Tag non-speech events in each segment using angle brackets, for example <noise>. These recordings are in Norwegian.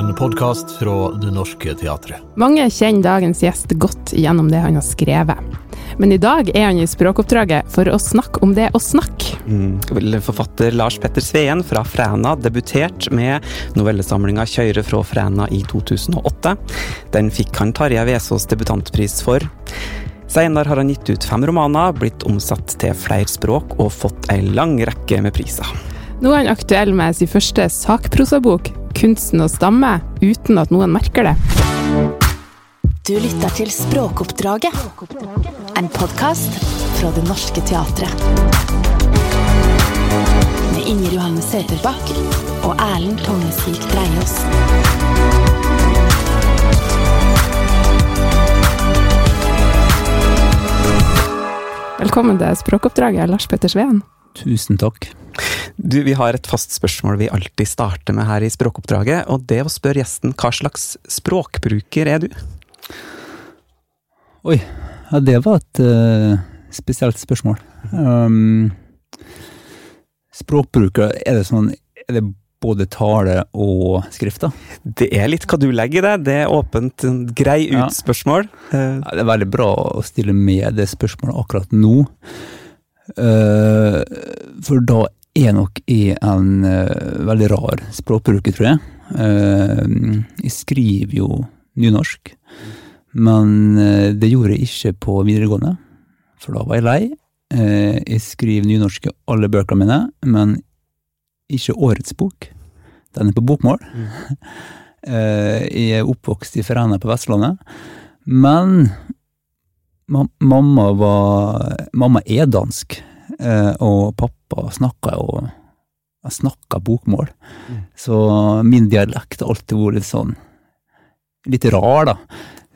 En podkast fra Det Norske Teatret. Mange kjenner dagens gjest godt gjennom det han har skrevet. Men i dag er han i språkoppdraget for å snakke om det å snakke. Mm. Forfatter Lars Petter Sveen fra Fræna debutert med novellesamlinga 'Kjøyre fra Fræna' i 2008. Den fikk han Tarjei Vesaas debutantpris for. Senere har han gitt ut fem romaner, blitt omsatt til flere språk og fått ei lang rekke med priser. Nå er han aktuell med sin første sakprosabok, 'Kunsten å stamme', uten at noen merker det. Du lytter til Språkoppdraget, en podkast fra Det Norske Teatret. Med Inger Johanne Søterbakk og Erlend Tongesvik Dreiaas. Velkommen til språkoppdraget, Lars Petter Sveen. Tusen takk. Du, Vi har et fast spørsmål vi alltid starter med her i Språkoppdraget, og det å spørre gjesten hva slags språkbruker er du? Oi, ja, det var et uh, spesielt spørsmål. Um, språkbruker, er det sånn Er det både tale og skrift, da? Det er litt hva du legger i det. Det er åpent, grei ut-spørsmål. Ja. Ja, det er veldig bra å stille med det spørsmålet akkurat nå. Uh, for da er nok i en uh, veldig rar språkbruker, tror jeg. Uh, jeg skriver jo nynorsk, men uh, det gjorde jeg ikke på videregående, for da var jeg lei. Jeg skriver nynorsk i alle bøkene mine, men ikke årets bok. Den er på bokmål. <laughs> Eh, jeg er oppvokst i Fræna på Vestlandet, men ma mamma var Mamma er dansk, og pappa snakka jo snakka bokmål. Så min dialekt har alltid vært litt sånn litt rar, da.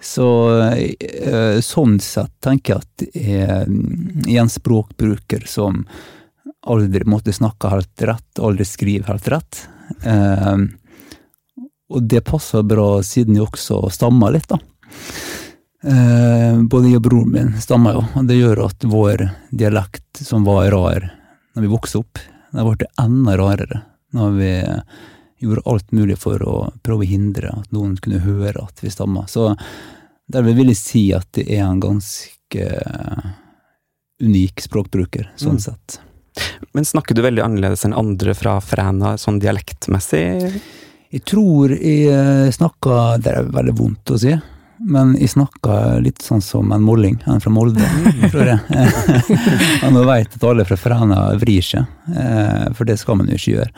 Så eh, sånn sett tenker jeg at jeg er en språkbruker som aldri måtte snakke helt rett, aldri skrive helt rett. Eh, og det passer bra siden jeg også stammer litt, da. Eh, både jeg og broren min stammer jo, og det gjør at vår dialekt, som var rar når vi vokste opp, den ble enda rarere når vi gjorde alt mulig for å prøve å hindre at noen kunne høre at vi stamma. Så derved vil jeg si at det er en ganske unik språkbruker, sånn Mm. sett. Men snakker du veldig annerledes enn andre fra Fræna, sånn dialektmessig? Jeg tror jeg snakker Det er veldig vondt å si, men jeg snakka litt sånn som en molling, en fra Molde, tror jeg. Og nå veit at alle fra Fræna vrir seg, eh, for det skal man jo ikke gjøre.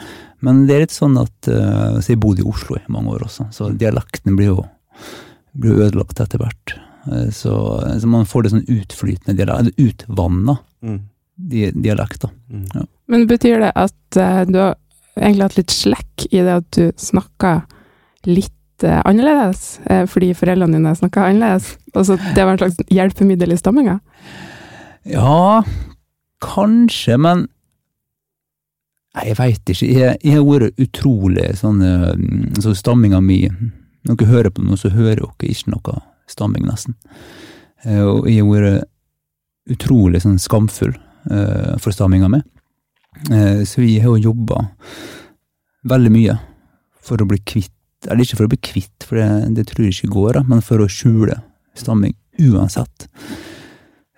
Men det er litt sånn at eh, Så jeg bodde i Oslo i mange år også, så dialekten blir jo blir ødelagt etter hvert. Eh, Så, så man får det sånn utflytende dialekt, eller utvanna Mm. dialekt, da. Mm. Men betyr det at du har egentlig hatt litt slekk i det at du snakker litt eh, annerledes, eh, fordi foreldrene dine snakka annerledes? Altså det var en slags hjelpemiddel i stamminga? Ja, kanskje, men jeg veit ikke. Jeg, har vært utrolig sånn eh, Så stamminga mi Når dere hører på noe, så hører dere ikke noe stamming, nesten. Og jeg har vært utrolig sånn skamfull for stamminga mi. Så jeg har jo jobba veldig mye for å bli kvitt Eller ikke for å bli kvitt, for det, det tror jeg ikke går, da, men for å skjule stamming uansett.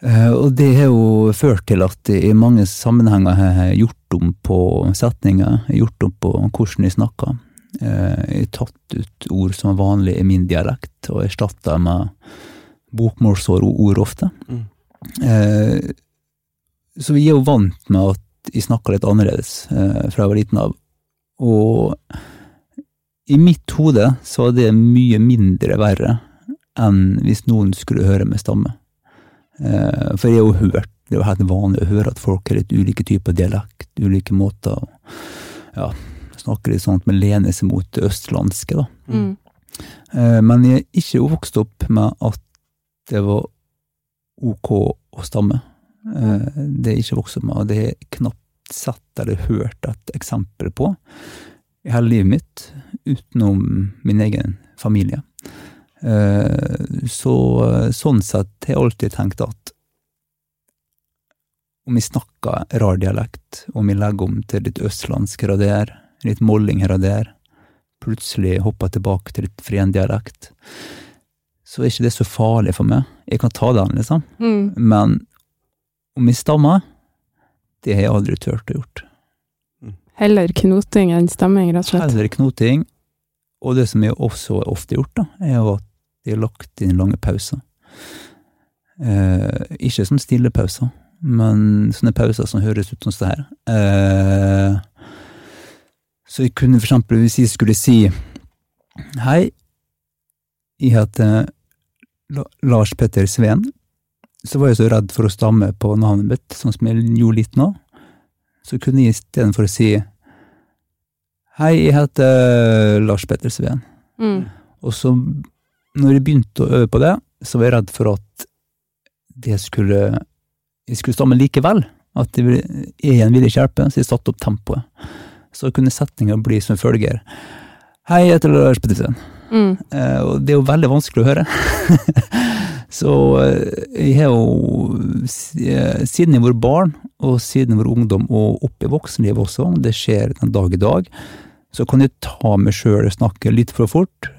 Eh, Og det har jo ført til at i mange sammenhenger har jeg gjort om på setninger, gjort om på hvordan jeg snakker. Eh, Jeg har tatt ut ord som er vanlige i min dialekt, og erstatta med bokmålsord ofte. Mm. Eh, Så vi er jo vant med at jeg snakker litt annerledes fra jeg var liten av. Og i mitt hode så er det mye mindre verre enn hvis noen skulle høre med stamme. Eh, For jeg har jo hørt, det er jo helt vanlig å høre at folk har litt ulike typer dialekt, ulike måter å ja, snakke litt sånn at man lener seg mot det østlandske, da. Mm. Eh, Men jeg er ikke vokst opp med at det var ok å stamme. Eh, Det er ikke vokst opp med, og det har jeg knapt sett eller hørt et eksempel på i hele livet mitt, utenom min egen familie. Eh, Så sånn sett har jeg alltid tenkt at om vi snakker rar dialekt, om vi legger om til litt østlandsk her og der, litt molling her og der, plutselig hopper tilbake til litt frendialekt, så er ikke det så farlig for meg. Jeg kan ta den, liksom. Mm. Men om vi stammer, det har jeg aldri turt å gjort. Heller knoting enn stamming, rett og slett. Heller knoting. Og det som jeg også ofte har gjort, da, er at jeg har lagt inn lange pauser. Eh, ikke sånn stille pauser, men sånne pauser som høres ut som det her. Eh, så jeg kunne for eksempel, hvis jeg skulle si Hei, jeg heter Lars Petter Sveen. Så var jeg så redd for å stamme på navnet mitt, sånn som jeg gjorde litt nå. Så kunne jeg istedenfor å si Hei, jeg heter Lars Petter Sveen. Mm. Og så, når jeg begynte å øve på det, så var jeg redd for at det skulle Jeg skulle stamme likevel. At jeg igjen ville ikke hjelpe, så jeg satte opp tempoet. Så kunne setninga bli som følger. Hei, jeg heter Lars Petter Sveen. Mm. Eh, og det er jo veldig vanskelig å høre. <laughs> så eh, jeg har jo, eh, siden jeg var barn, og siden jeg var ungdom, og opp i voksenlivet også, det skjer den dag i dag, så kan jeg ta meg sjøl og snakke litt for fort,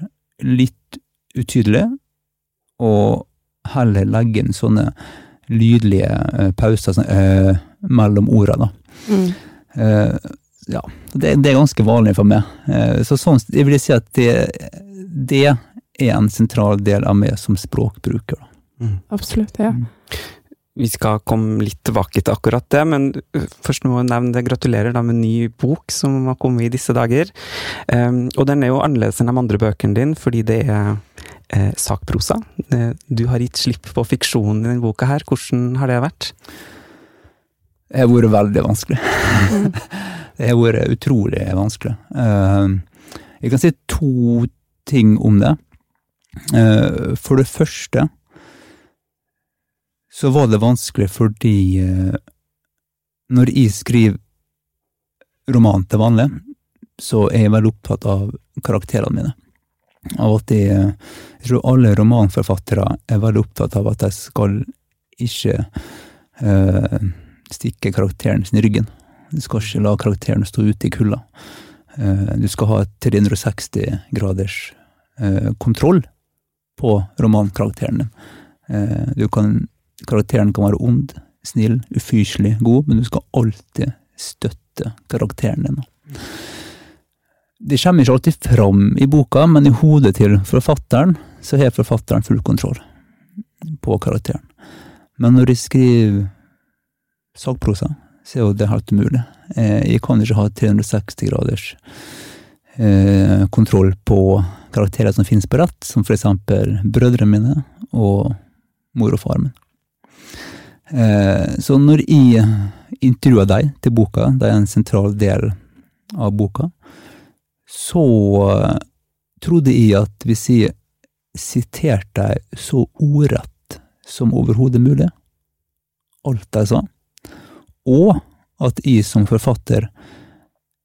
litt utydelig, og heller legge inn sånne lydlige eh, pauser sånn, eh, mellom orda, da. Mm. Eh, ja, det, det er ganske vanlig for meg. Eh, så sånn, jeg vil si at det, det er en sentral del av meg som språkbruker. da. Mm. Absolutt, ja. Vi skal komme litt tilbake til akkurat det, men uh, først må jeg nevne det. Gratulerer da med ny bok som har kommet i disse dager. Um, og den er jo annerledes enn de andre bøkene dine, fordi det er eh, sakprosa. Eh, Du har gitt slipp på fiksjonen i denne boka her. Hvordan har det vært? Det har vært veldig vanskelig. Mm. <laughs> det har vært utrolig vanskelig. Eh, jeg kan si to ting om det. Eh, for det første så var det vanskelig fordi eh, når jeg skriver roman til vanlig, så er jeg veldig opptatt av karakterene mine. Av at jeg, jeg tror alle romanforfattere er veldig opptatt av at de skal ikke eh, stikke karakteren sin i ryggen. Du skal ikke la karakteren stå ute i kulda. Eh, du skal ha 360 graders eh, kontroll på romankarakteren din. Eh, du kan, karakteren kan være ond, snill, ufyselig, god, men du skal alltid støtte karakteren din. Det kommer ikke alltid fram i boka, men i hodet til forfatteren så har forfatteren full kontroll på karakteren. Men når de skriver sakprosa, så er jo det helt umulig. Eh, Jeg kan ikke ha 360 graders eh, kontroll på karakterer som finnes på rett, som for eksempel brødrene mine og mor og far min. Eh, Så når jeg intervjua deg til boka, det er en sentral del av boka, så eh, trodde jeg at hvis jeg siterte deg så ordrett som overhodet mulig, alt jeg sa, og at jeg som forfatter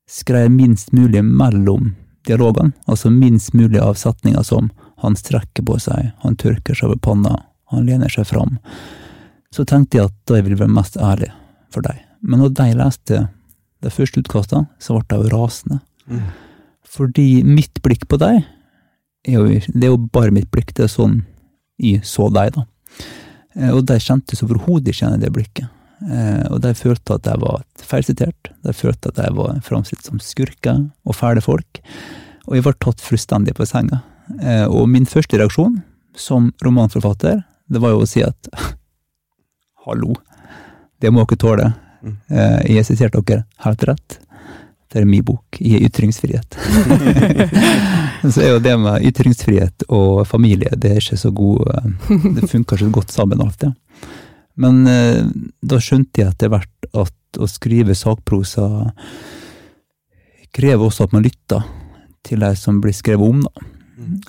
skrev minst mulig mellom dialogene, altså minst mulig av setninger som han strekker på seg, han tørker seg over panna, han lener seg fram, så tenkte jeg at jeg ville være mest ærlig for deg. Men når de leste de første utkastene, så ble de jo rasende. Fordi mitt blikk på jo, det er jo bare mitt blikk, det er sånn jeg så deg, da. Eh, Og de kjentes overhodet ikke igjen det blikket. Eh, Og de følte at jeg var feilsitert, de følte at jeg var framstilt som skurker og fæle folk, og jeg var tatt fullstendig på senga. Eh, Og min første reaksjon som romanforfatter, det var jo å si at <laughs> hallo, det må dere tåle. Mm. Eh, Jeg har sitert dere helt rett. Det er min bok. Jeg har ytringsfrihet. <laughs> så er jo det med ytringsfrihet og familie, det er ikke så god eh, Det funker ikke så godt sammen alltid. Men eh, da skjønte jeg etter hvert at å skrive sakprosa krever også at man lytter til de som blir skrevet om, da.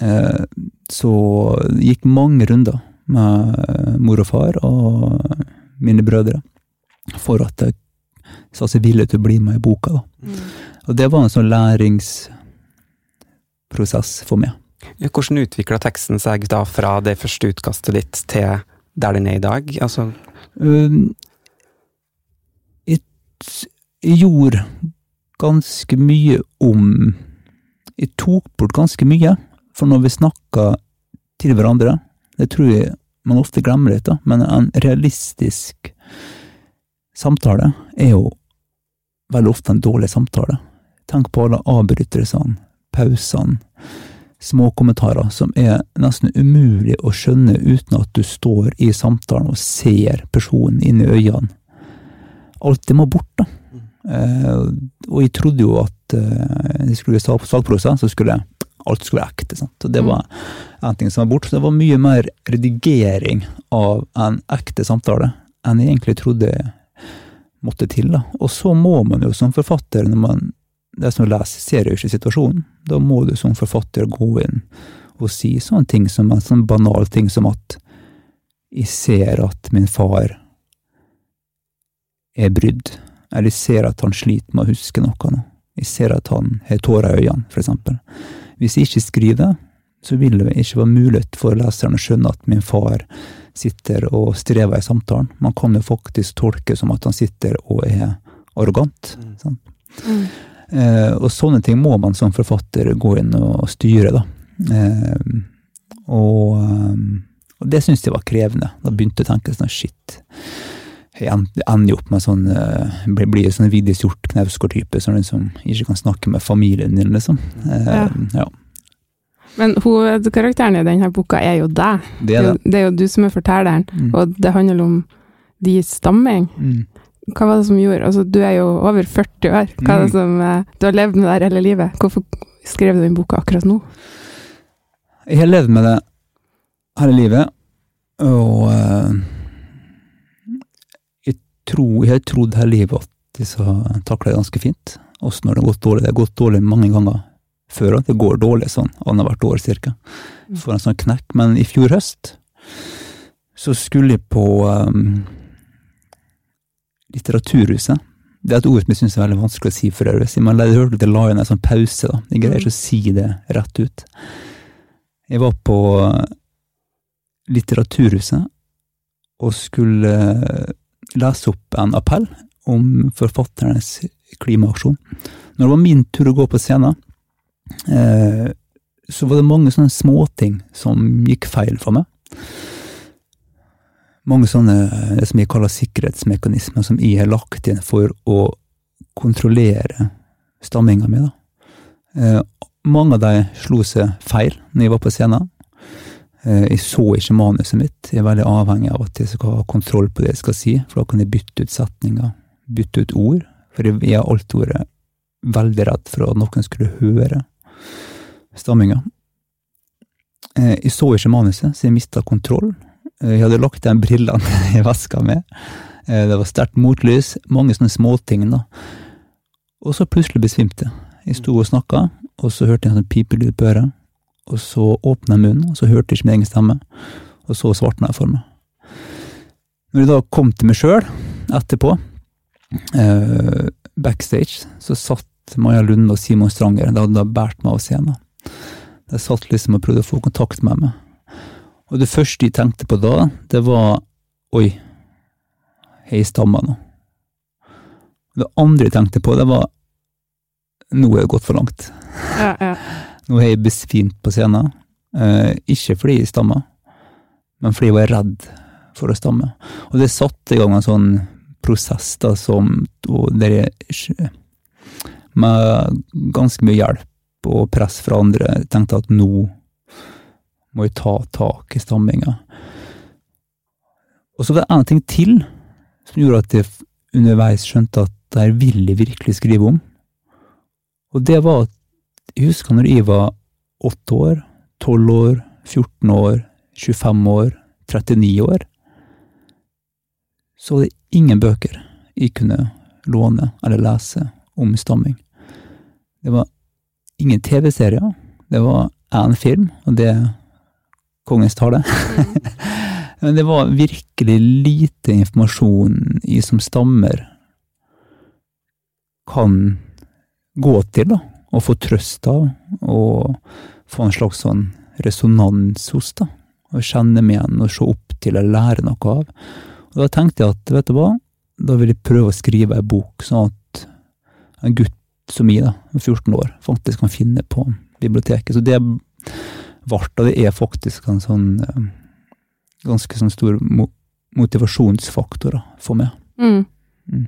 Eh, så gikk mange runder med mor og far og mine brødre for at jeg sa seg villig til å bli med i boka. da. Mm. Og det var en sånn læringsprosess for meg. Ja, Hvordan utvikla teksten seg da fra det første utkastet ditt til der den er i dag? Altså, Um, Jeg, jeg gjorde ganske mye om Jeg tok bort ganske mye. For når vi snakka til hverandre, det tror jeg man ofte glemmer litt, da, men en realistisk samtale er jo veldig ofte en dårlig samtale. Tenk på alle avbrytelsene, pausene, små kommentarer som er nesten umulig å skjønne uten at du står i samtalen og ser personen inn i øynene. Alt det må bort, da. Eh, og jeg trodde jo at eh, jeg skulle i sakprosa, så skulle alt skulle være ekte. Sant? Og det var en ting som var borte. Så det var mye mer redigering av en ekte samtale enn jeg egentlig trodde måtte til. Da. Og så må man jo som forfatter, når man det som leser, ser jo ikke situasjonen. Da må du som forfatter gå inn og si sånne ting som en sånn banal ting som at jeg ser at min far er brydd, eller jeg ser at han sliter med å huske noe nå. Jeg ser at han har tårer i øynene, for eksempel. Hvis jeg ikke skriver det, så vil det ikke være mulighet for leseren å skjønne at min far sitter og strever i samtalen. Man kan jo faktisk tolke som at han sitter og er arrogant. Mm. Mm. Eh, og sånne ting må man som forfatter gå inn og styre, da. Eh, og, eh, og, det syns jeg var krevende. Da begynte jeg å tenke sånn shit. Jeg ender jo opp med sånn eh, blir, blir sånn Vigdis Hjorth Knausgård-type som liksom ikke kan snakke med familien din, liksom. Eh, ja. ja. Men hovedkarakteren i denne boka er jo deg. Det er, det. det er jo du som er fortelleren, mm. og det handler om deres stamming. Mm hva var det som gjorde Altså, du er jo over 40 år. Hva er det mm. som eh, Du har levd med det hele livet. Hvorfor skrev du den boka akkurat nå? Jeg har levd med det hele livet, og uh, jeg, har trodd hele livet at disse takler takle det ganske fint. Også når det har gått dårlig. Det har gått dårlig mange ganger før, det går dårlig sånn annethvert år cirka. Får For en sånn knekk. Men i fjor høst så skulle jeg på um, Litteraturhuset. Det er et ord som jeg syns er veldig vanskelig å si for øvrig. Jeg hørte det la igjen en sånn pause, da. Jeg greier ikke å si det rett ut. Jeg var på Litteraturhuset og skulle lese opp en appell om forfatternes klimaaksjon. Når det var min tur å gå på scenen, eh, så var det mange sånne småting som gikk feil for meg mange sånne det som jeg kaller sikkerhetsmekanismer, som jeg har lagt inn for å kontrollere stamminga mi. Eh, mange av de slo seg feil når jeg var på scenen. Eh, jeg så ikke manuset mitt. Jeg er veldig avhengig av at jeg skal ha kontroll på det jeg skal si, for da kan jeg bytte ut setninger, bytte ut ord. For jeg har alltid vært veldig redd for at noen skulle høre stamminga. Eh, jeg så ikke manuset, så jeg mista kontroll. Jeg hadde lagt igjen brillene <laughs> i veska mi. Eh, det var sterkt motlys. Mange sånne småting, da. Og så plutselig besvimte jeg. Jeg sto og snakka, og så hørte jeg en sånn pipelyd på øret. Og så åpna jeg munnen, og så hørte jeg ikke min egen stemme. Og så svartna jeg for meg. Når jeg da kom til meg sjøl etterpå, eh, backstage, så satt Maja Lunde og Simon Stranger, de hadde da båret meg av scenen. De satt liksom og prøvde å få kontakt med meg. Og det første jeg tenkte på da, det var oi, har jeg stamma nå? Det andre jeg tenkte på, det var nå er det gått for langt. Ja, ja. Nå har jeg besvimt på scenen. Eh, ikke fordi jeg stamma, men fordi jeg var redd for å stamme. Og det satte i gang en sånn prosess da, som, der jeg med ganske mye hjelp og press fra andre tenkte at nå må jeg ta tak i stamminga. Og så var det en ting til som gjorde at jeg underveis skjønte at det her vil jeg virkelig skrive om. Og det var at jeg husker når jeg var åtte år, tolv år, 14 år, 25 år, 39 år, så var det ingen bøker jeg kunne låne eller lese om stamming. Det var ingen TV-serier. Det var én film, og det er kongens tale. Mm. <laughs> Men det var virkelig lite informasjon i som stammer kan gå til, da. Og få trøst av, og få en slags sånn resonans hos, da. Og kjenne meg igjen og se opp til og lære noe av. Og da tenkte jeg at, vet du hva, da vil jeg prøve å skrive ei bok sånn at en gutt som jeg, da, 14 år, faktisk kan finne på biblioteket. Så det ble, og det er faktisk en sånn eh, ganske sånn stor motivasjonsfaktor da, for meg. Mm. Mm.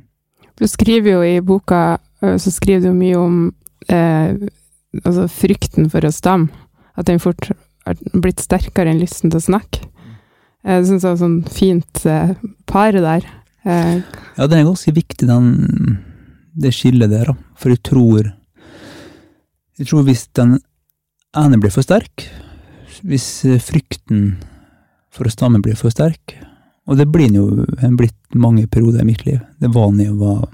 Du skriver jo i boka så skriver du mye om eh, altså frykten for å stamme. At den fort har blitt sterkere enn lysten til å snakke. Jeg syns det var sånn fint eh, par der. Eh, Ja, den er ganske viktig, den, det skillet der, da. For jeg tror Jeg tror hvis den ene blir for sterk, hvis frykten for å stamme blir for sterk, og det blir jo blitt mange perioder i mitt liv. Det var da jeg var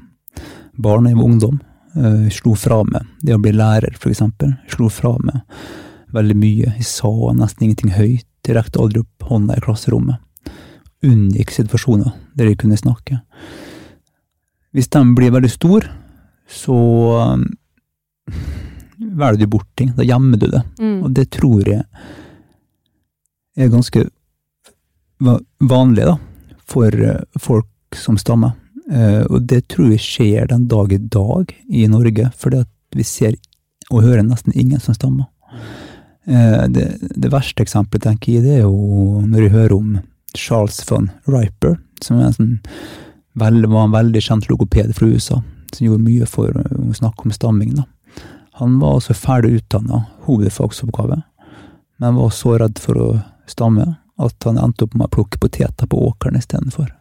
barn, og jeg var ungdom. Eh, slo fra meg det å bli lærer, for eksempel. Slo fra meg veldig mye. Jeg sa nesten ingenting høyt. Jeg rekte aldri opp hånda i klasserommet. Unngikk situasjoner der jeg kunne snakke. Hvis den blir veldig stor, så um, velger du bort ting. Da gjemmer du det. mm. Og det tror jeg er ganske vanlig da, for eh, folk som stammer. Eh, og det tror jeg skjer den dag i dag i Norge, at vi ser og hører nesten ingen som stammer. Eh, det, det verste eksempelet, tenker jeg, det er jo når jeg hører om Charles von Riper, som sånn, vel, var en veldig kjent logoped fra USA, som gjorde mye for å snakke om stamming. da. Han var altså ferdig utdanna, hovedfagsoppgave, men var så redd for å stamme at han endte opp med å plukke poteter på åkeren istedenfor.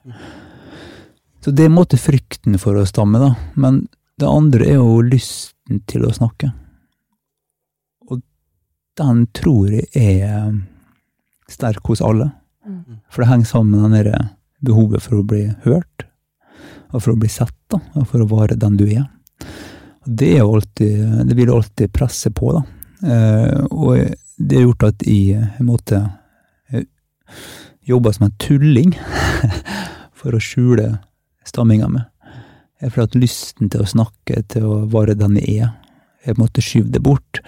Så det er en måte frykten for å stamme, da. Men det andre er jo lysten til å snakke. Og den tror jeg er sterk hos alle. Mm. For det henger sammen med det behovet for å bli hørt, og for å bli sett, da, og for å være den du er. Og det er alltid, det vil alltid presse på, da. Eh, og det har gjort at jeg jeg måtte jobbe som en tulling <laughs> for å skjule stamminga mi. Jeg føler at lysten til å snakke, til å være den jeg er, jeg måte skyver det bort.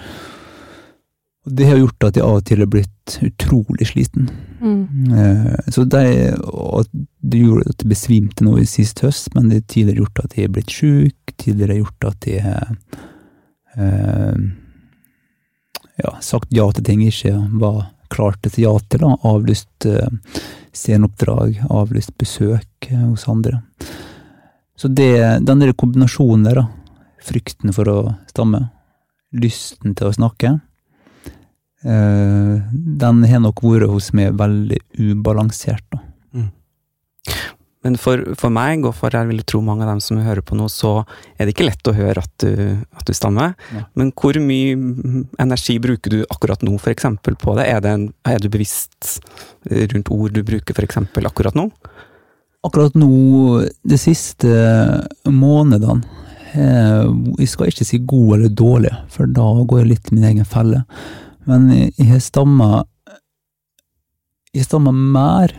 Og det har gjort at jeg av og til har blitt utrolig sliten. Mm. Eh, Så det, det gjorde at jeg besvimte nå i sist høst, men det har tidligere gjort at jeg er blitt sjuk, tidligere gjort at jeg har eh, ja, sagt ja til ting jeg ikke var klar til å si ja til. Da. Avlyst eh, sceneoppdrag, avlyst besøk eh, hos andre. Så det, den der kombinasjonen der, da, frykten for å stamme, lysten til å snakke, eh, den har nok vært hos meg veldig ubalansert. Da. Men for, for meg, og for jeg vil tro mange av dem som hører på nå, så er det ikke lett å høre at du, at du stammer. Ja. Men hvor mye energi bruker du akkurat nå, eksempel, på det? Er, det en, er du bevisst rundt ord du bruker, eksempel, akkurat nå? Akkurat nå, de siste månedene eh, Jeg skal ikke si god eller dårlig, for da går jeg litt i min egen felle. Men jeg har stamma Jeg stamma mer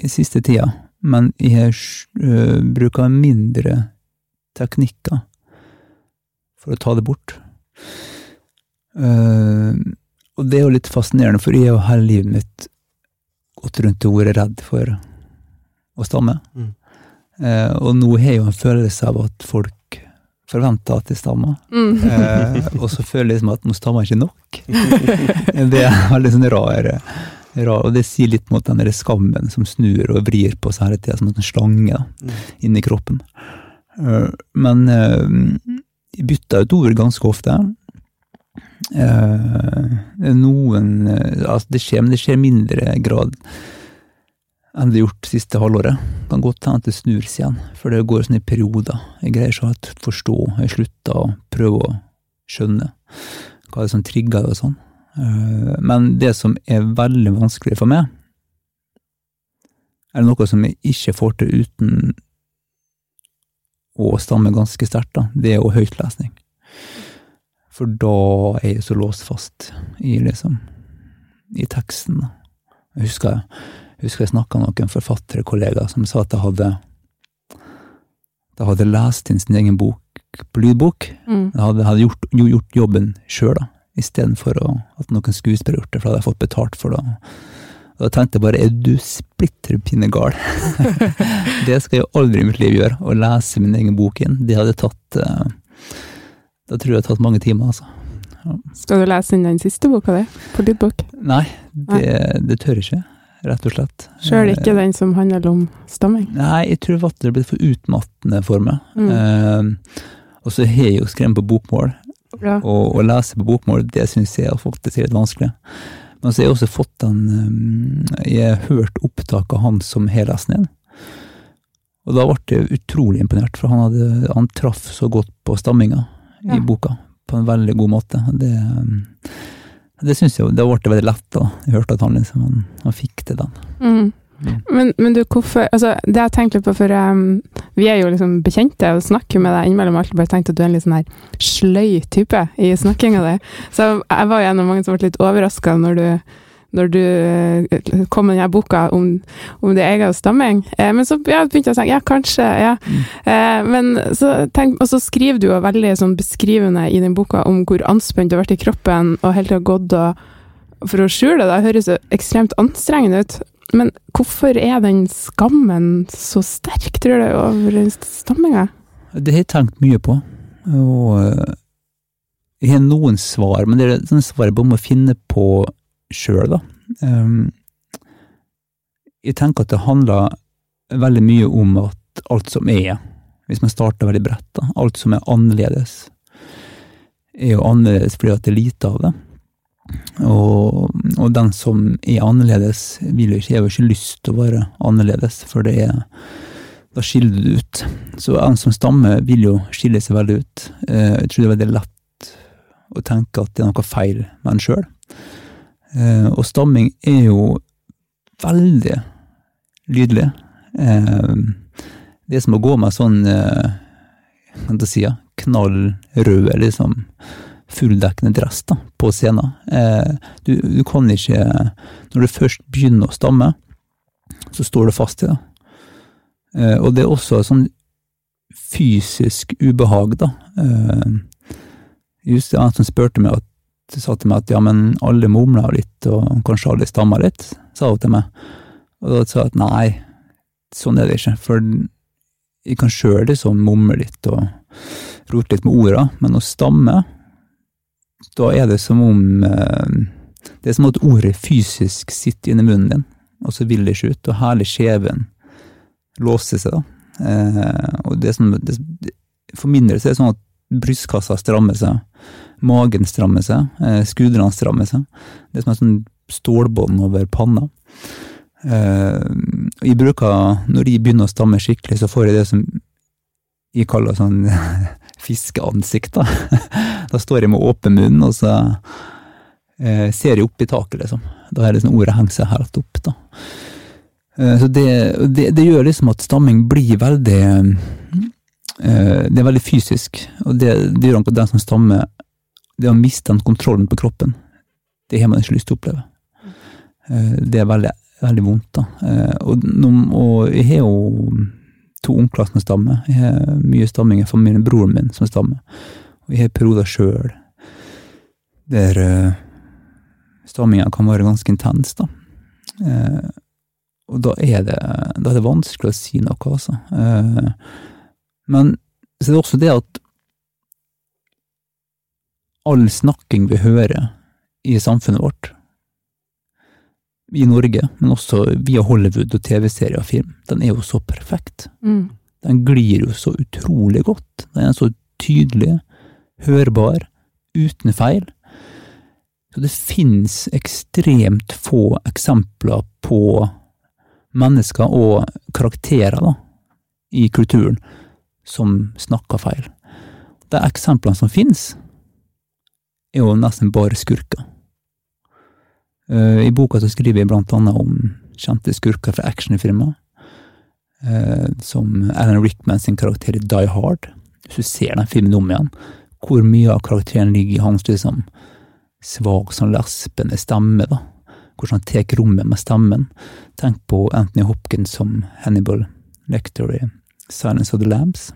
i siste tida, men jeg har uh, mindre teknikker for å ta det bort. Uh, og det er jo litt fascinerende, for jeg har hele livet mitt gått rundt og vært redd for å stamme. Mm. Uh, og nå har jeg jo en følelse av at folk forventer at jeg stammer. Mm. uh, og så føler jeg liksom at nå stammer jeg ikke nok. <laughs> det er veldig sånn rar, rar Og det sier litt mot den skammen som snur og vrir på seg hele tida, som en slange da, Mm. inni kroppen. Uh, men uh, jeg bytter ut ord ganske ofte. Uh, noen eh, altså det, skjer, men det skjer mindre grad enn det har gjort siste halvåret. Kan godt hende at det snur seg igjen, for det går sånn i perioder. Jeg greier ikke å forstå, jeg slutter å prøve å skjønne hva det er som trigger det og sånn. Eh, Men det som er veldig vanskelig for meg, er noe som jeg ikke får til uten å stamme ganske sterkt. Det er jo høytlesning. For da er jeg så låst fast i liksom i teksten. Jeg husker, jeg husker jeg snakka med noen forfatterkollegaer som sa at jeg hadde de hadde lest inn sin egen bok på lydbok. Mm. De hadde, hadde gjort, gjort jobben sjøl, da, istedenfor at noen skuespillere gjort det, for da hadde jeg fått betalt for det. Og da tenkte jeg bare, er du splitter pinne gal? <laughs> det skal jeg aldri i mitt liv gjøre, å lese min egen bok inn. Det hadde tatt eh, Da tror jeg det hadde tatt mange timer, altså. Skal du lese inn den siste boka di på lydbok? Nei, det, det tør jeg ikke, rett og slett. Sjøl ikke den som handler om stamming? Nei, jeg tror at det blir for utmattende for meg. Mm. Eh, og så har jeg jo skrevet på bokmål, Ja. og å lese på bokmål, det syns jeg faktisk er litt vanskelig. Men så har jeg også fått en eh, Jeg har hørt opptak av han som har lest den. Og da ble jeg utrolig imponert, for han, hadde, han traff så godt på stamminga Ja. i boka. På en veldig god måte. Det, det syns jeg det ble veldig lett da jeg hørte at han liksom han, han fikk til den. Mm. Men, men du, hvorfor altså, Det jeg tenkte litt på, for um, vi er jo liksom bekjente og snakker med deg innimellom. alltid bare tenkt at du er en litt sånn her sløy type i snakkinga di. Så jeg var jo en av mange som ble litt overraska når du når du eh, kom med denne boka om, om det egen stamming. Eh, men så ja, begynte jeg å tenke ja, kanskje, ja. Eh, men så tenk, og så skriver du jo veldig sånn beskrivende i den boka om hvor anspent du har vært i kroppen og hele tida gått og for å skjule det. Det høres jo ekstremt anstrengende ut. Men hvorfor er den skammen så sterk, tror du, over stamminga? Det har jeg tenkt mye på, og eh, jeg har noen svar, men det er sånne svar jeg bare må finne på sjøl, da. Um, jeg tenker at det handler veldig mye om at alt som er, hvis man starter veldig bredt, da, alt som er annerledes, er jo annerledes fordi at det er lite av det. Og, og den som er annerledes, vil jo ikke, har jo ikke lyst til å være annerledes, for det er da skiller du ut. Så en som stammer, vil jo skille seg veldig ut. Eh, Jeg tror det er veldig lett å tenke at det er noe feil med en sjøl. Og stamming er jo veldig lydelig. Eh, Det som å gå med sånn eh, hva skal jeg si, knall rød, liksom fulldekkende dress da, på scenen. Eh, Du, du kan ikke Når du først begynner å stamme, så står du fast i det. Eh, og det er også sånn fysisk ubehag, da. Eh, just en som spurte meg at, sa til meg at ja, men alle mumler litt, og kanskje alle stammer litt, sa hun til meg. Og da sa jeg at nei, sånn er det ikke, for jeg kan sjøl liksom mumle litt og rote litt med orda, men å stamme, da er det som om eh, Det er som at ordet fysisk sitter inni munnen din, og så vil det ikke ut, og hele kjeven låser seg, da. Eh, og det som, det, for min del så er det sånn at brystkassa strammer seg, magen strammer seg, eh, skuldrene strammer seg. Det er som et sånn stålbånd over panna. Jeg bruker, når de begynner å stamme skikkelig, så får jeg det som jeg kaller sånn <laughs> fiskeansikt, da. <laughs> Da står jeg med åpen munn, og så eh, ser jeg opp i taket, liksom. Da er det sånn ordet henger seg helt opp, da. Eh, Så det, det, det gjør liksom at stamming blir veldig eh, Det er veldig fysisk, og det, det gjør at den som stammer, det å miste den kontrollen på kroppen, det har man ikke lyst til å oppleve. Eh, Det er veldig, veldig vondt, da. Eh, Og, og jeg har jo to onkler som stammer. Jeg har mye stamming i familien, broren min som stammer. Og jeg har perioder sjøl der uh, stamminga kan være ganske intens, da. Uh, og da er det, da er det vanskelig å si noe, altså. Uh, men så er det også det at all snakking vi hører i samfunnet vårt, i Norge, men også via Hollywood og TV-serier og film, den er jo så perfekt. Mm. Den glir jo så utrolig godt. Den er så tydelig, hørbar, uten feil. Så det finnes ekstremt få eksempler på mennesker og karakterer da, i kulturen som snakker feil. De eksemplene som finnes, er jo nesten bare skurker. Eh, I boka så skriver jeg blant annet om kjente skurker fra actionfilmer, eh, som Alan Rickman sin karakter i Die Hard. Hvis du ser den filmen om igjen, hvor mye av karakteren ligger i hans liksom svak, sånn lespende stemme, da. Hvordan han tar rommet med stemmen. Tenk på Anthony Hopkins som Hannibal Lecter i Silence of the Lambs.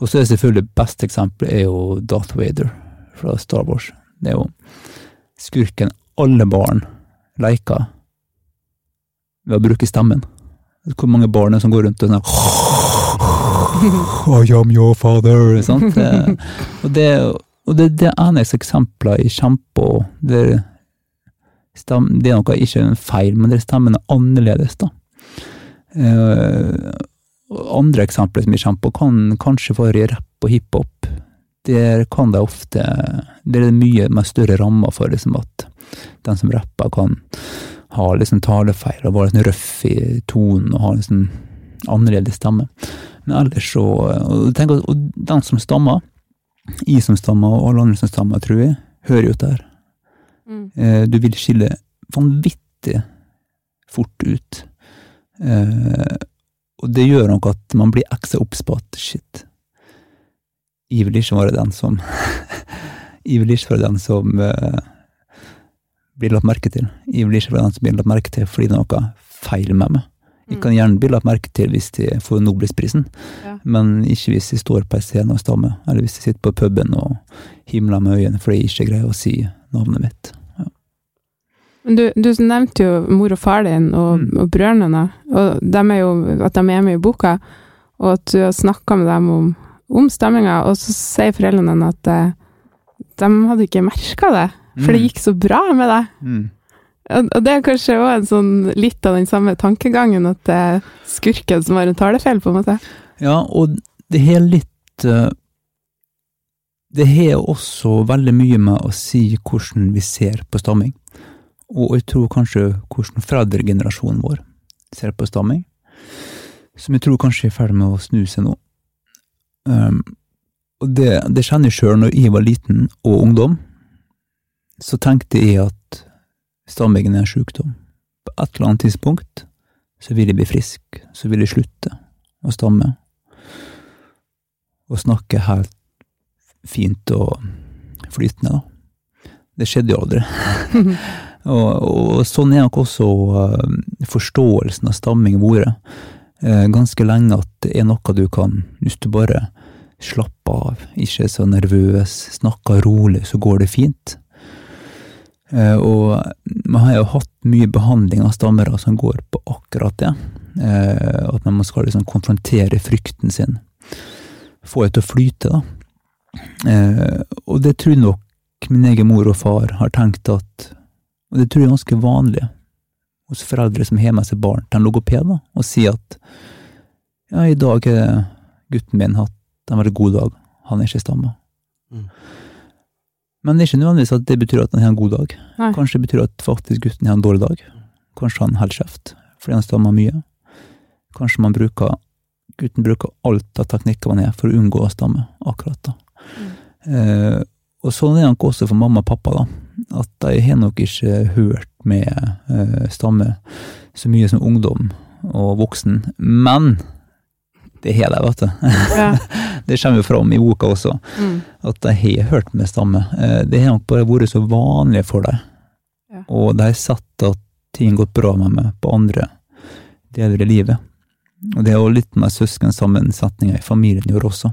Og så er selvfølgelig det beste eksempelet er jo Darth Vader fra Star Wars. Det er jo skurken alle barn leker ved å bruke stemmen. Hvor mange barn er det som går rundt og sånn <laughs> I am your father, sant? <laughs> Eh, og det, og det, det eneste eksempler i kjempe der stem, det er noe ikke en feil, men det stemmen er annerledes, da. Uh, andre eksempler som jeg kommer på, kan kanskje være i rapp og hiphop. Der kan det ofte Det er mye med større rammer for liksom at den som rapper, kan ha liksom talefeil og være sånn røff i tonen og ha liksom annerledes stemme. Men ellers så Og, tenk, og den som stammer, jeg som stammer, og alle andre som stammer, tror jeg, hører jo dette. Mm. Eh, Du vil skille vanvittig fort ut. Eh, og det gjør nok at man blir ekstra obs på at shit, jeg vil ikke være den som <laughs> Jeg vil ikke være den som eh, blir lagt merke til. Jeg blir ikke den som blir lagt merke til fordi det er noe feil med meg. Jeg kan gjerne bli lagt merke til hvis de får Nobelprisen, Ja. men ikke hvis de står på en scene og stammer, eller hvis de sitter på puben og himler med øynene fordi jeg ikke greier å si navnet mitt. Ja. du, du nevnte jo mor og far din og, Mm. og brødrene og de jo, at de er med i boka, og at du har snakka med dem om, om stemminga, og så sier foreldrene dine at eh, de hadde ikke merka det, for det Mm. gikk så bra med deg. Mm. Og det er kanskje òg sånn litt av den samme tankegangen, at det er skurken som har en talefeil, på en måte. Ja, og det har litt eh, Det har også veldig mye med å si hvordan vi ser på stamming. Og jeg tror kanskje hvordan foreldregenerasjonen vår ser på stamming. Som jeg tror kanskje er i ferd med å snu seg nå. Um, og det, det kjenner jeg sjøl når jeg var liten og ungdom. Så tenkte jeg at stammingen er en sykdom. På et eller annet tidspunkt så vil jeg bli frisk, så vil jeg slutte å stamme. Og snakke helt fint og flytende, da. Det skjedde jo aldri. <laughs> og, og sånn er nok også eh, forståelsen av stamming vært. eh, ganske lenge at det er noe du kan, hvis du bare slapper av, ikke er så nervøs, snakker rolig, så går det fint. Eh, og man har jo hatt mye behandling av stammere som går på akkurat det. Eh, at man skal liksom konfrontere frykten sin. Få det til å flyte, da. Eh, og det tror nok min egen mor og far har tenkt at Og det tror jeg er ganske vanlig hos foreldre som har med seg barn til en logoped, og sier at ja, i dag har gutten min hatt en veldig god dag, han er ikke stamma. Mm. Men det er ikke nødvendigvis at det betyr at han har en god dag. Nei. Kanskje det betyr at faktisk gutten har en dårlig dag. Kanskje han holder kjeft fordi han stammer mye. Kanskje man bruker gutten bruker alt av teknikker man har for å unngå å stamme akkurat da. Eh, og sånn er det nok også for mamma og pappa, da. At de har nok ikke hørt med eh, stamme så mye som ungdom og voksen. Men det har de, vet du. Ja. <laughs> Det kommer jo fram i boka også Mm. at de har hørt med stamme. Eh, Det har nok bare vært så vanlig for dem. Ja. Og de har sett at ting har gått bra med meg på andre deler i livet. Og det er jo litt med søskensammensetninga i familien gjør også.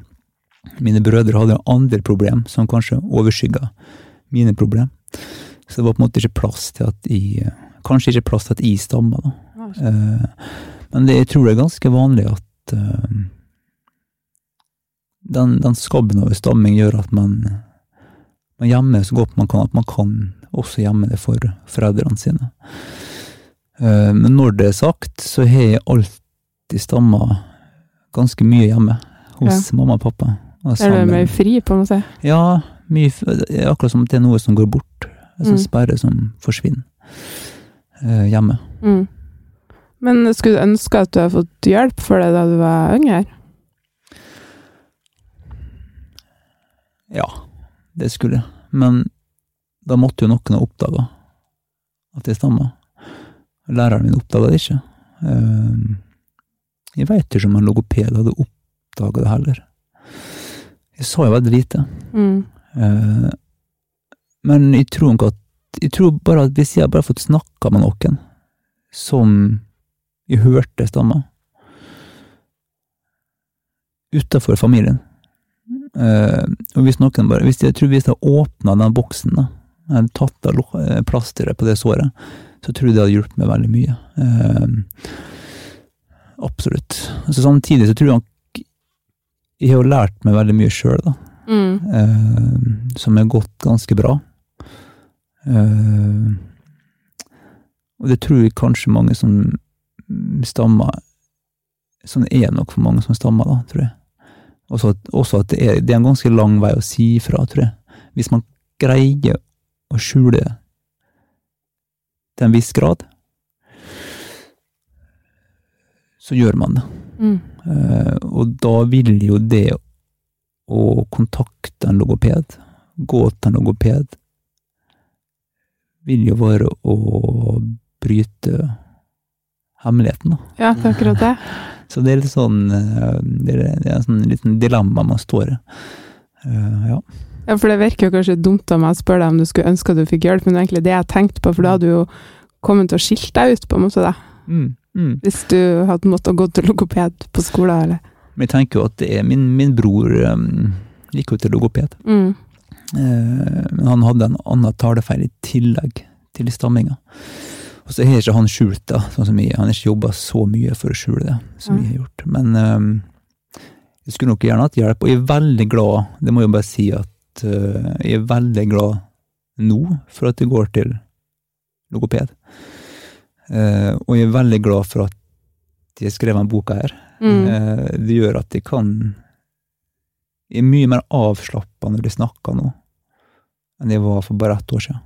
Mine brødre hadde andre problem som kanskje overskygga mine problem. Så det var på en måte ikke plass til at jeg Kanskje ikke plass til at jeg stamma, da. Eh, Men det, jeg tror det er ganske vanlig at eh, den, den skabben over stamming gjør at man, man gjemmer så godt man kan, at man kan også gjemme det for foreldrene sine. Uh, Men når det er sagt, så har jeg alltid stamma ganske mye hjemme hos mamma og pappa. Og Er du mer fri, på en måte? ja, mye, det akkurat som at det er noe som går bort. En sånn Mm. sperre som forsvinner uh, hjemme. Mm. Men skulle du ønske at du hadde fått hjelp for det da du var yngre? Ja, det skulle jeg. Men da måtte jo noen ha oppdaga at det stamma. Læreren min oppdaga det ikke. Eh, Jeg veit ikke om en logoped hadde oppdaga det heller. Jeg sa jo veldig lite. Mm. Eh, Men jeg tror at Jeg tror bare at hvis jeg hadde bare fått snakka med noen som jeg hørte stammer. utafor familien Uh, Og hvis noen bare Hvis jeg tror hvis jeg åpna den boksen, da, jeg hadde tatt av eh, plasteret på det såret, så tror jeg det hadde hjulpet meg veldig mye. Uh, absolutt. Så samtidig så tror jeg jeg har lært meg veldig mye sjøl, da. Mm. Uh, som har gått ganske bra. Og det tror jeg kanskje mange som stammer Sånn er det nok for mange som stammer, da, tror jeg. Også også at det, er, det er en ganske lang vei å si fra, tror jeg. Hvis man greier å skjule det til en viss grad, så gjør man det. Mm. Uh, og da vil jo det å kontakte en logoped, gå til en logoped, vil jo være å bryte hemmeligheten, da. Ja, det er akkurat det. Så det er litt sånn eh, Det er, det er en sånn liten dilemma man står i. Uh, ja. Ja, for det virker jo kanskje dumt av meg å spørre deg om du skulle ønske at du fikk hjelp, men det er egentlig det jeg tenkte på, for da hadde du jo kommet til å skilte deg ut, på en måte, da. Mm, mm. Hvis du hadde måttet gå til logoped på skolen, eller Men jeg tenker jo at det er min, min bror um, gikk jo til logoped. mm. Uh, men han hadde en annen talefeil i tillegg til stamminga. Og så har ikke han skjult det, sånn som jeg. Han har ikke jobba så mye for å skjule det som jeg har gjort. Men eh, jeg skulle nok gjerne hatt hjelp, og jeg er veldig glad, det må jeg bare si at eh, jeg er veldig glad nå for at det går til logoped. Uh, og jeg er veldig glad for at jeg skrevet denne boka her. Mm. Uh, det gjør at jeg kan Jeg er mye mer avslappa når jeg snakker nå, enn jeg var for bare ett år siden.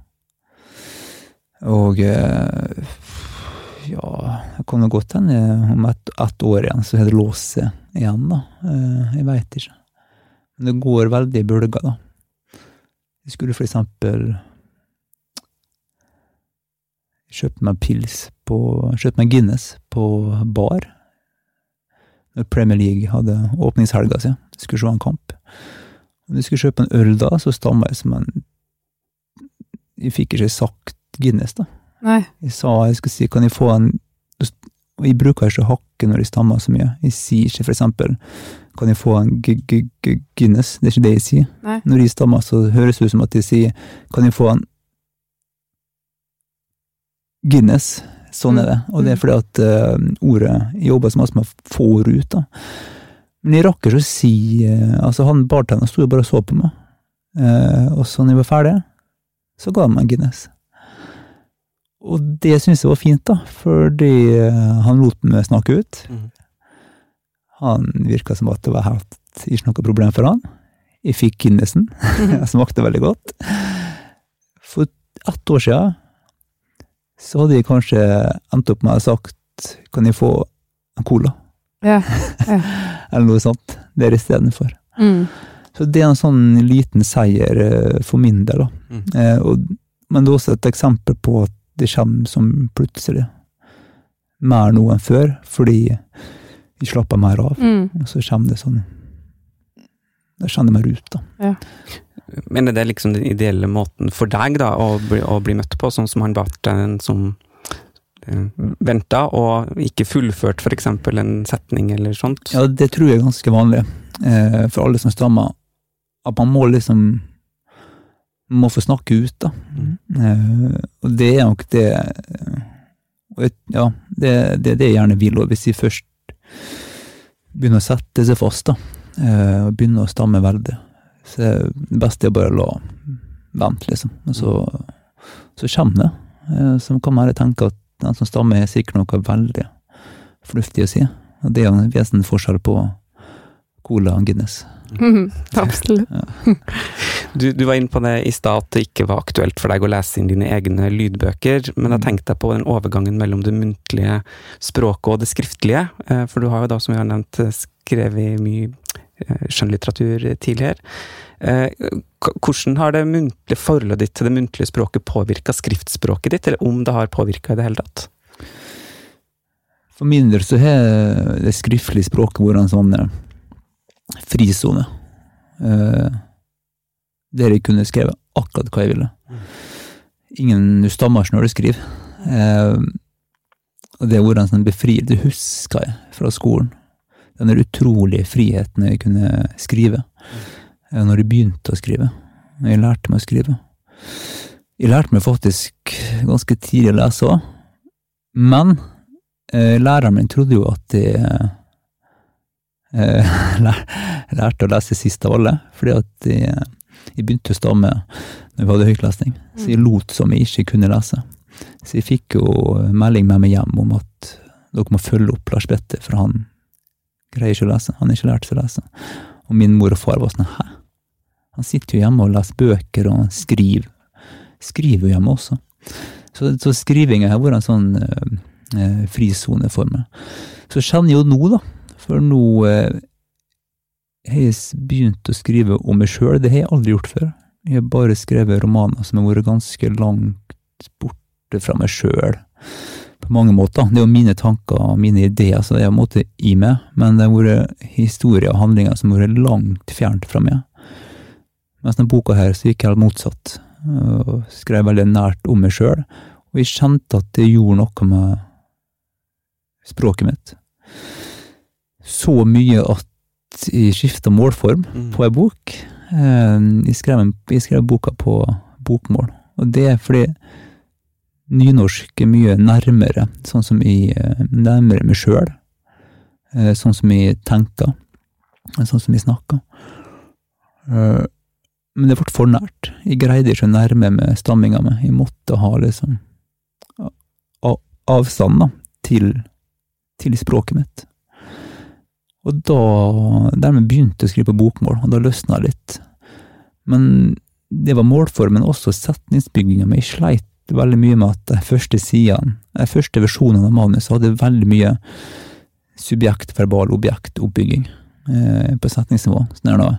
Og eh, ja, jeg kan jo godt hende om ett et år igjen så har det låst seg igjen, da. Eh, Jeg veit ikke. Men det går veldig i bølger, da. Jeg skulle for eksempel kjøpe meg pils på Kjøpe meg Guinness på bar når Premier League hadde åpningshelga si. Skulle se en kamp. Når jeg skulle kjøpe en øl da, så stamma jeg som en Jeg fikk ikke sagt Guinness, da. Nei. Jeg sa jeg skulle si, kan jeg få en jeg bruker ikke hakke når jeg stammer så mye. Jeg sier ikke for eksempel, kan jeg få en Guinness? Det er ikke det jeg sier. Nei. Når jeg stammer, så høres det ut som at jeg sier, kan jeg få en Guinness? Sånn er det. Og det er fordi at uh, ordet Jeg jobber så masse med å få ord ut, da. Men jeg rakk ikke å si uh, Altså, han bartenderen sto jo bare og så på meg. Uh, og så når jeg var ferdig, så ga han meg en Guinness. Og det syntes jeg var fint, da, fordi eh, han lot meg snakke ut. Mm. Han virka som at det var helt ikke noe problem for han. Jeg fikk Guinnessen. Jeg <laughs> <laughs> smakte veldig godt. For ett år siden så hadde jeg kanskje endt opp med å ha sagt kan jeg få en cola, Ja. ja. <laughs> eller noe sånt, der istedenfor. Mm. Så det er en sånn liten seier eh, for min del, da. Mm. Eh, og, men det er også et eksempel på at det kommer som plutselig. Mer nå enn før, fordi vi slapper mer av. Mm. Og så kommer det sånn Da kjenner jeg meg ut, da. Men er det liksom den ideelle måten for deg da, å bli, å bli møtt på, sånn som han bartenderen som uh, venta og ikke fullført eksempel en setning eller sånt? Ja, det tror jeg er ganske vanlig eh, for alle som stammer. At man må liksom må få snakke ut, da. Mm. Eh, og det er nok det Ja, det er det, det jeg gjerne vil, og hvis de først begynner å sette seg fast, da, eh, og begynner å stamme veldig, så er det beste å bare la vente, liksom. Og så, så kommer det. Eh, så kan man bare tenke at den som stammer, er sikkert noe veldig fornuftig å si. Og det er en vesentlig forskjell på cola og Guinness. Mm, <laughs> Absolutt. Du, du var inne på det i stad at det ikke var aktuelt for deg å lese inn dine egne lydbøker, men jeg tenkte på den overgangen mellom det muntlige språket og det skriftlige. eh, For du har jo da, som vi har nevnt, eh, skrevet mye eh, skjønnlitteratur tidligere. Hvordan har det muntlige forholdet ditt til det muntlige språket påvirka skriftspråket ditt, eller om det har påvirka i det hele tatt? For min del så har det skriftlige språket vært en sånn frisone. Der jeg kunne skrevet akkurat hva jeg ville. Ingen du stammer når du skriver. Eh, og det har vært en sånn befrielse, det husker jeg fra skolen. Den utrolige friheten jeg kunne skrive. Eh, når jeg begynte å skrive. Når jeg lærte meg å skrive. Jeg lærte meg faktisk ganske tidlig å lese òg, men Eh, læreren min trodde jo at jeg Eh, <laughs> lærte å lese sist av alle, fordi at jeg, jeg begynte å stamme når vi hadde høytlesning. Så jeg lot som jeg ikke kunne lese. Så jeg fikk jo melding med meg hjem om at dere må følge opp Lars Petter, for han greier ikke å lese. Han har ikke lært seg å lese. Og min mor og far var sånn hæ? Han sitter jo hjemme og leser bøker og skriver. Skriver jo hjemme også. Så, så skrivinga har vært en sånn eh, eh, frisone for meg. Så kjenner jeg jo nå, da. For nå eh, har jeg begynt å skrive om meg sjøl. Det har jeg aldri gjort før. Jeg har bare skrevet romaner som har vært ganske langt borte fra meg sjøl. På mange måter. Det er jo mine tanker og mine ideer, så det er en måte i meg. Men det har vært historier og handlinger som har vært langt fjernt fra meg. Mens denne boka her så gikk jeg helt motsatt. Og skrev veldig nært om meg sjøl. Og jeg kjente at det gjorde noe med språket mitt. Så mye at jeg skifta målform Mm. på ei bok. Eh, Jeg skrev, en, jeg skrev boka på bokmål, og det er fordi nynorsk er mye nærmere, sånn som jeg nærmer nærmere meg sjøl. Sånn som jeg tenker, sånn som jeg snakker. Eh, Men det ble for nært. Jeg greide ikke å nærme meg stamminga mi. Jeg måtte ha liksom avstand da, til, til språket mitt. Og da dermed begynte jeg å skrive på bokmål, og da løsna det litt. Men det var målformen, også setningsbygginga mi. Jeg sleit veldig mye med at de første sidene, de første versjonene av manuset hadde veldig mye subjekt, verbal, objekt, oppbygging eh, på setningsnivå. Sånn er det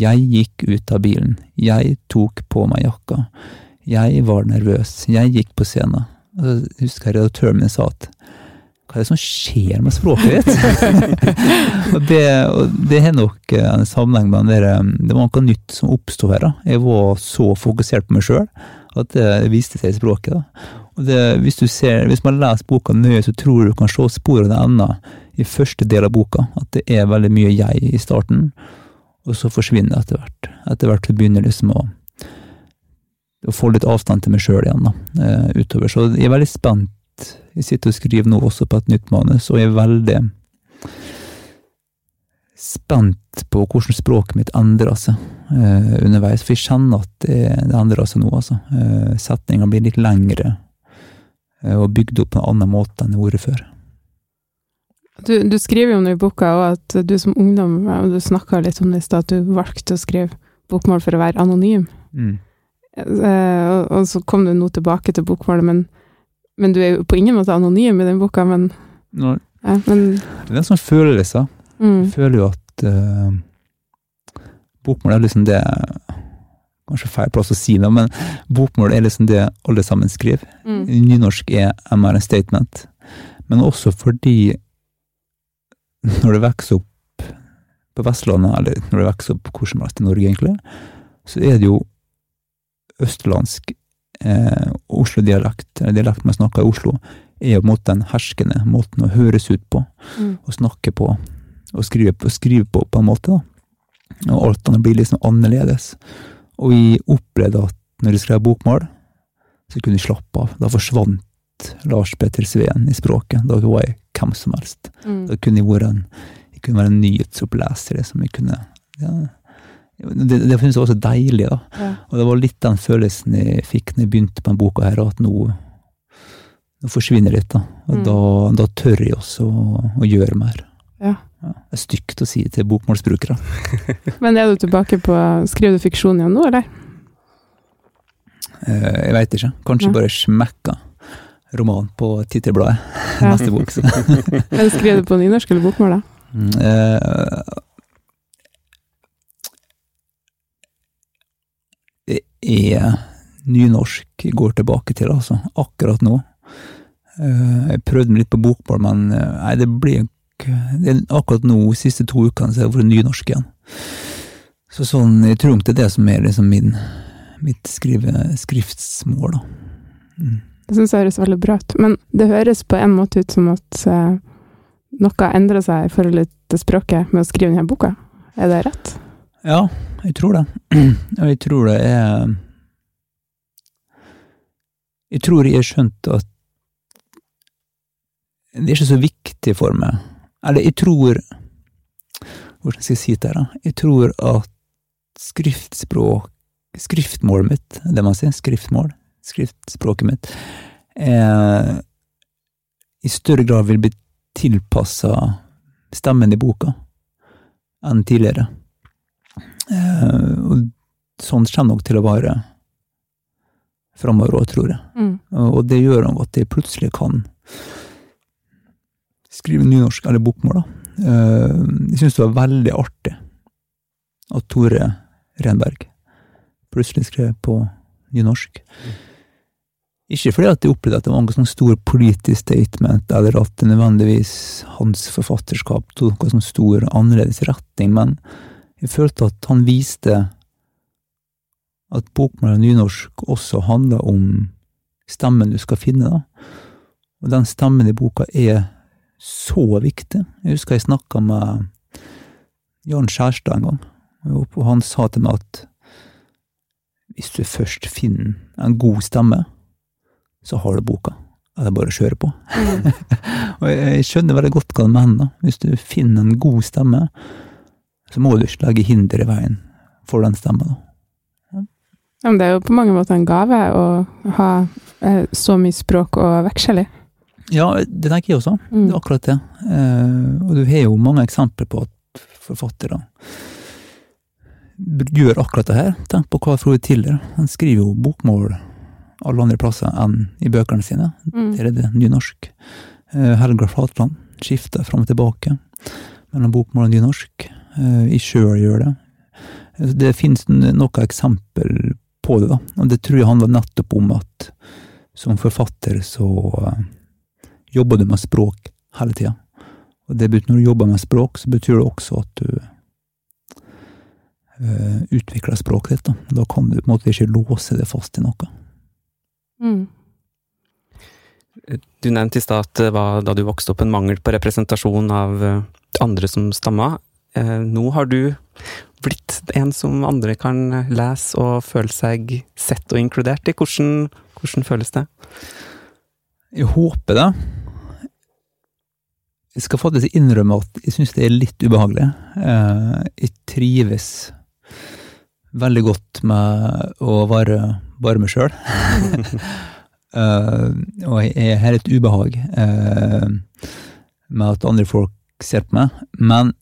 jeg gikk ut av bilen, jeg tok på meg jakka, jeg var nervøs, jeg gikk på scenen. Og så husker jeg redaktøren min sa at hva er det som skjer med språket ditt? <laughs> og det, og det har nok eh, en sammenheng med den det var noe nytt som oppsto her. da. Jeg var så fokusert på meg sjøl at det viste seg i språket. da. Og det, hvis, du ser, hvis man leser boka nøye, så tror du du kan se spor av det enda i første del av boka. At det er veldig mye jeg i starten, og så forsvinner det etter hvert. Etter hvert så begynner liksom å, å få litt avstand til meg sjøl igjen, da, eh, utover. Så jeg er veldig spent. Jeg sitter og skriver nå også på et nytt manus, og jeg er veldig spent på hvordan språket mitt endrer seg eh, underveis. For jeg kjenner at det, det endrer seg nå, altså. Eh, Setninga blir litt lengre eh, og bygd opp på en annen måte enn det har vært før. Du, du skriver jo nå i boka òg at du som ungdom, og du snakka litt om det i stad, at du valgte å skrive bokmål for å være anonym. Eh, og, og så kom du nå tilbake til bokmålet, men, men du er jo på ingen måte anonym i den boka, men, Nei. ja, men det er en sånn følelse. mm, Jeg føler jo at uh, bokmål er liksom det Kanskje feil plass å si det, men bokmål er liksom det alle sammen skriver. mm, Nynorsk er MR en statement. Men også fordi når du vokser opp på Vestlandet, eller når du vokser opp hvor som helst i Norge, egentlig, så er det jo østlandsk eh, Oslo-dialekt, eller dialekt man snakker i Oslo, er jo på en måte den herskende måten å høres ut på, mm, og snakke på, og skrive, på, skrive på, på en måte, da. Og alt annet blir liksom annerledes. Og vi opplevde at når jeg skrev bokmål, så kunne jeg slappe av. Da forsvant Lars Petter Sveen i språket. Da var jeg hvem som helst. mm. Da kunne jeg være en, jeg kunne være en nyhetsoppleser. Som jeg kunne, ja, det, det finnes også deilig, da. Ja. Og det var litt den følelsen jeg fikk når jeg begynte på denne boka her, at nå, nå forsvinner litt, da. Og Mm. da, da tør jeg også å, å gjøre mer. Ja. Ja, det er stygt å si til bokmålsbrukere. <laughs> Men er du tilbake på Skriver du fiksjon igjen nå, eller? Eh, Jeg veit ikke. Kanskje bare smekka roman på tittelbladet. <laughs> Neste bok. Så. <laughs> Men skriver du på nynorsk eller bokmål, da? Mm, eh, Det er nynorsk går tilbake til, altså. Akkurat nå. Eh, Jeg prøvde meg litt på bokmål, men eh, nei, det blir Akkurat nå, de siste to ukene, så har jeg vært nynorsk igjen. Så sånn, jeg tror det er det som er liksom min, mitt skrive, skriftsmål, da. Mm. Det syns jeg høres veldig bra ut. Men det høres på en måte ut som at noe har endra seg i forhold til språket med å skrive denne boka. Er det rett? Ja, jeg tror det. <clears throat> Og jeg tror det er Jeg tror jeg har skjønt at det er ikke så viktig for meg. Eller jeg tror Hvordan skal jeg si det? da? Jeg tror at skriftspråk Skriftmålet mitt, det man sier, skriftmål, skriftspråket mitt, er, i større grad vil bli tilpassa stemmen i boka enn tidligere. Eh, og sånn kommer nok til å være framover òg, tror jeg. Mm. Og det gjør at jeg plutselig kan skrive nynorsk, eller bokmål, da. Eh, Jeg syns det var veldig artig at Tore Renberg plutselig skrev på nynorsk. Ikke fordi at jeg opplevde at det var noen sånn stor politisk statement, eller at det nødvendigvis hans forfatterskap tok noen sånn stor annerledes retning, men jeg følte at han viste at bokmål og nynorsk også handler om stemmen du skal finne, da. Og den stemmen i boka er så viktig. Jeg husker jeg snakka med Jan Skjærstad en gang, og han sa til meg at hvis du først finner en god stemme, så har du boka. Det er bare å kjøre på. <laughs> og jeg, jeg skjønner veldig godt hva han mener. Hvis du finner en god stemme, så hinder i veien for den stemmen. da. Ja, men det er jo på mange måter en gave å ha eh, så mye språk å veksle i. Ja, det tenker jeg også. Mm. Det er akkurat det. Eh, og du har jo mange eksempler på at forfattere gjør akkurat det her. Tenk på hva Frode Tiller Han skriver jo bokmål alle andre plasser enn i bøkene sine. Mm. Der er det nynorsk. Eh, Helga Flatland skifter fram og tilbake mellom bokmål og nynorsk. Eh, Jeg sjøl gjør det. Eh, Det finnes noen eksempel på det, da. Og det tror jeg handler nettopp om at som forfatter så eh, jobber du med språk hele tida. Og det betyr, når du jobber med språk, så betyr det også at du uh, utvikler språket ditt. Da. da kan du på en måte ikke låse det fast i noe. Mm. Du nevnte i stad at det var da du vokste opp en mangel på representasjon av eh, andre som stamma. Eh, Nå har du blitt en som andre kan lese og føle seg sett og inkludert i. Hvordan, hvordan føles det? Jeg håper det. Jeg skal faktisk innrømme at jeg syns det er litt ubehagelig. Eh, Jeg trives veldig godt med å være bare meg sjøl. <laughs> Og jeg har et ubehag eh, med at andre folk ser på meg. Men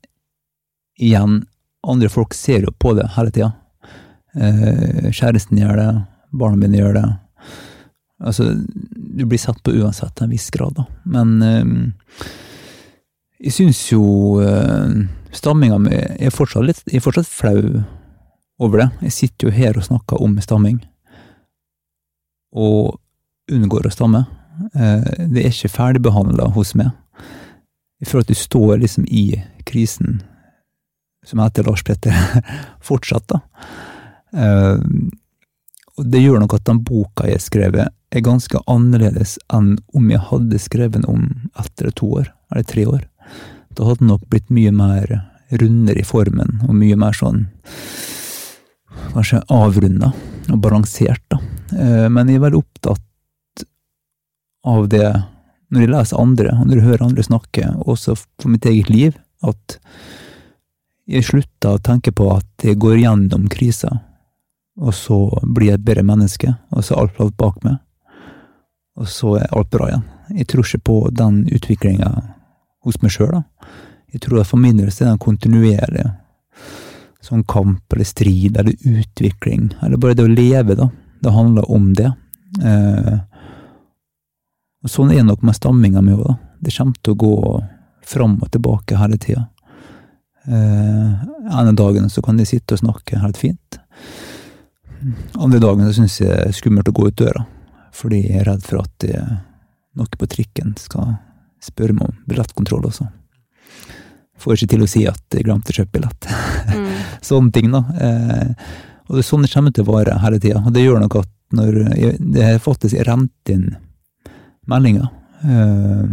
igjen, andre folk ser jo på det hele tida. Eh, Kjæresten gjør det, barna mine gjør det. Altså, du blir sett på uansett til en viss grad, da. Men eh, jeg syns jo eh, stamminga mi er fortsatt litt Jeg er fortsatt flau over det. Jeg sitter jo her og snakker om stamming, og unngår å stamme. Eh, det er ikke ferdigbehandla hos meg. Jeg føler at du står liksom i krisen, som heter Lars Petter, <laughs> fortsatt, da. Eh, og det gjør nok at den boka jeg har skrevet, er ganske annerledes enn om jeg hadde skrevet den om etter to år, eller tre år. Da hadde den nok blitt mye mer rundere i formen, og mye mer sånn kanskje avrunda og balansert, da. Eh, Men jeg er veldig opptatt av det når jeg leser andre, når jeg hører andre snakke, også for mitt eget liv, at jeg slutter å tenke på at jeg går gjennom krisa, og så blir jeg et bedre menneske, og så er alt lagt bak meg, og så er alt bra igjen. Jeg tror ikke på den utviklinga hos meg sjøl, da. Jeg tror at for min del er den en kontinuerlig sånn kamp eller strid eller utvikling, eller bare det å leve, da. Det handler om det. Eh, og sånn er det nok med stamminga mi òg, da. Det kommer til å gå fram og tilbake hele tida. Eh, ene dagen så kan de sitte og snakke helt fint. Andre dagen så syns jeg det er skummelt å gå ut døra, fordi jeg er redd for at noe på trikken skal spørre meg om billettkontroll også. Får ikke til å si at jeg glemte å kjøpe billett. Mm. <laughs> Sånne ting, da. Eh, og det er sånn det kommer til å være hele tida. Og det gjør nok at når jeg, det har faktisk rent inn meldinger eh,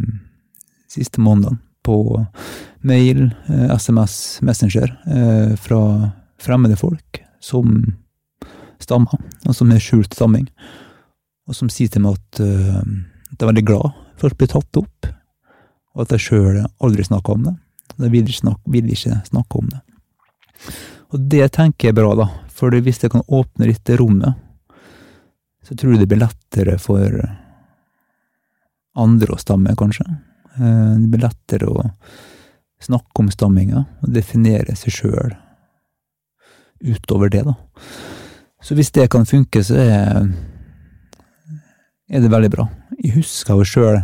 siste måneden på mail, eh, SMS, Messenger eh, fra fremmede folk som stammer, og som har skjult stamming, og som sier til meg at eh, de er veldig glad for å bli tatt opp, og at de sjøl aldri snakker om det. De vil ikke snakke, vil ikke snakke om det. Og det tenker jeg er bra, da. For hvis jeg kan åpne litt rommet, så tror jeg det blir lettere for andre å stamme, kanskje. Eh, Det blir lettere å snakke om stamminga og definere seg sjøl utover det, da. Så hvis det kan funke, så er, er det veldig bra. Jeg husker jo sjøl,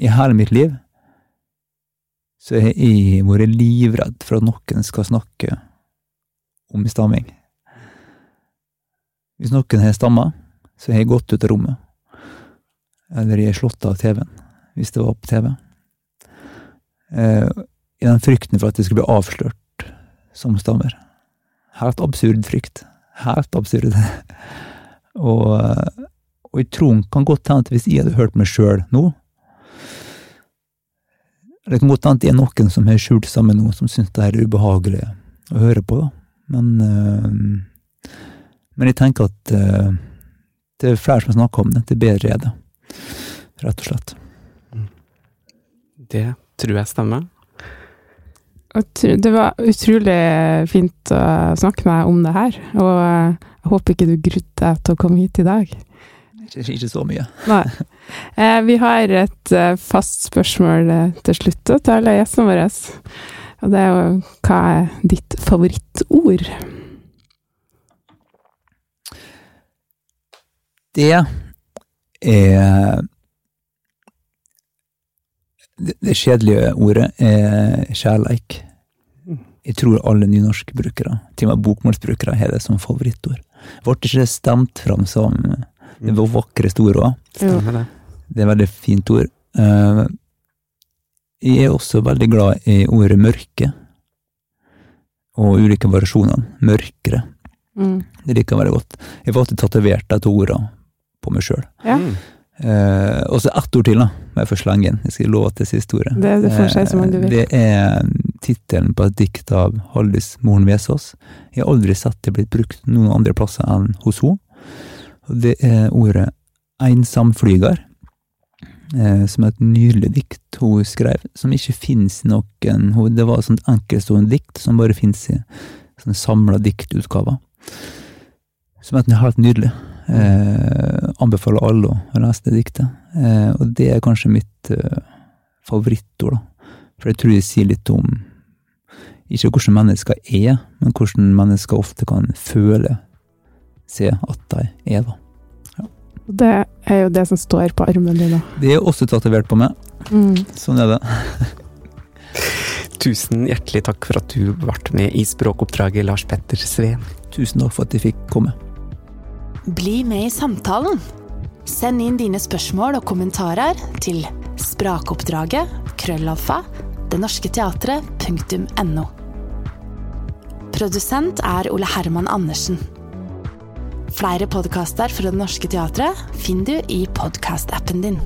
i hele mitt liv, så har jeg vært livredd for at noen skal snakke om stamming. Hvis noen har stamma, så har jeg gått ut av rommet. Eller jeg har slått av TV-en, hvis det var på TV. Eh, I den frykten for at det skulle bli avslørt som stammer. Helt absurd frykt. Helt absurd. <laughs> og, og jeg tror kan godt hende at hvis jeg hadde hørt meg sjøl nå Det kan godt hende at det er noen som har skjult sammen nå, som syns det er ubehagelig å høre på, da. Men, eh, men jeg tenker at eh, det er flere som snakker om det, til bedre er det. Rett og slett. Det tror jeg stemmer. Det var utrolig fint å snakke med deg om det her, og eh, jeg håper ikke du grudde deg til å komme hit i dag. Ikke, ikke så mye. Nei. Eh, vi har et eh, fast spørsmål til slutt til alle gjestene våre. Og det er jo hva er ditt favorittord? Det er Det, det kjedelige ordet er kjærleik. Jeg tror alle nynorskbrukere, til og med bokmålsbrukere, har det som favorittord. Ble ikke det stemt fram som det var vakreste ordet òg? Det. Det er veldig fint ord. Eh, Jeg er også veldig glad i ordet mørke, og ulike variasjoner. Mørkere. Mm. Det liker jeg veldig godt. Jeg har alltid tatovert de to ordene på meg sjøl. Ja. Eh, og så ett ord til, da. med få. Jeg skal love til siste ordet. Det- det. Eh, Det er tittelen på et dikt av Haldis Moren Vesaas. Jeg har aldri sett det blitt brukt noen andre plasser enn hos henne. Det er ordet ensamflyger, eh, som er et nydelig dikt hun skrev, som ikke fins noen Det var et sånt enkeltstående dikt som bare fins i sånne samla diktutgaver. Som er helt nydelig. Eh, anbefaler alle å lese det diktet. Eh, og det er kanskje mitt eh, favorittord, da. For jeg tror det sier litt om ikke hvordan mennesker er, men hvordan mennesker ofte kan føle se at de er, da. Og Det er jo det som står på armen din. da. Det er også tatovert på meg. Mm. Sånn er det. <laughs> Tusen hjertelig takk for at du ble med i språkoppdraget, Lars Petter Sveen. Tusen takk for at jeg fikk komme. Bli med i samtalen. Send inn dine spørsmål og kommentarer til sprakoppdraget krøllalfa denorsketeatret.no. Produsent er Ole Herman Andersen. Flere podkaster fra Det Norske Teatret finner du i podkastappen din.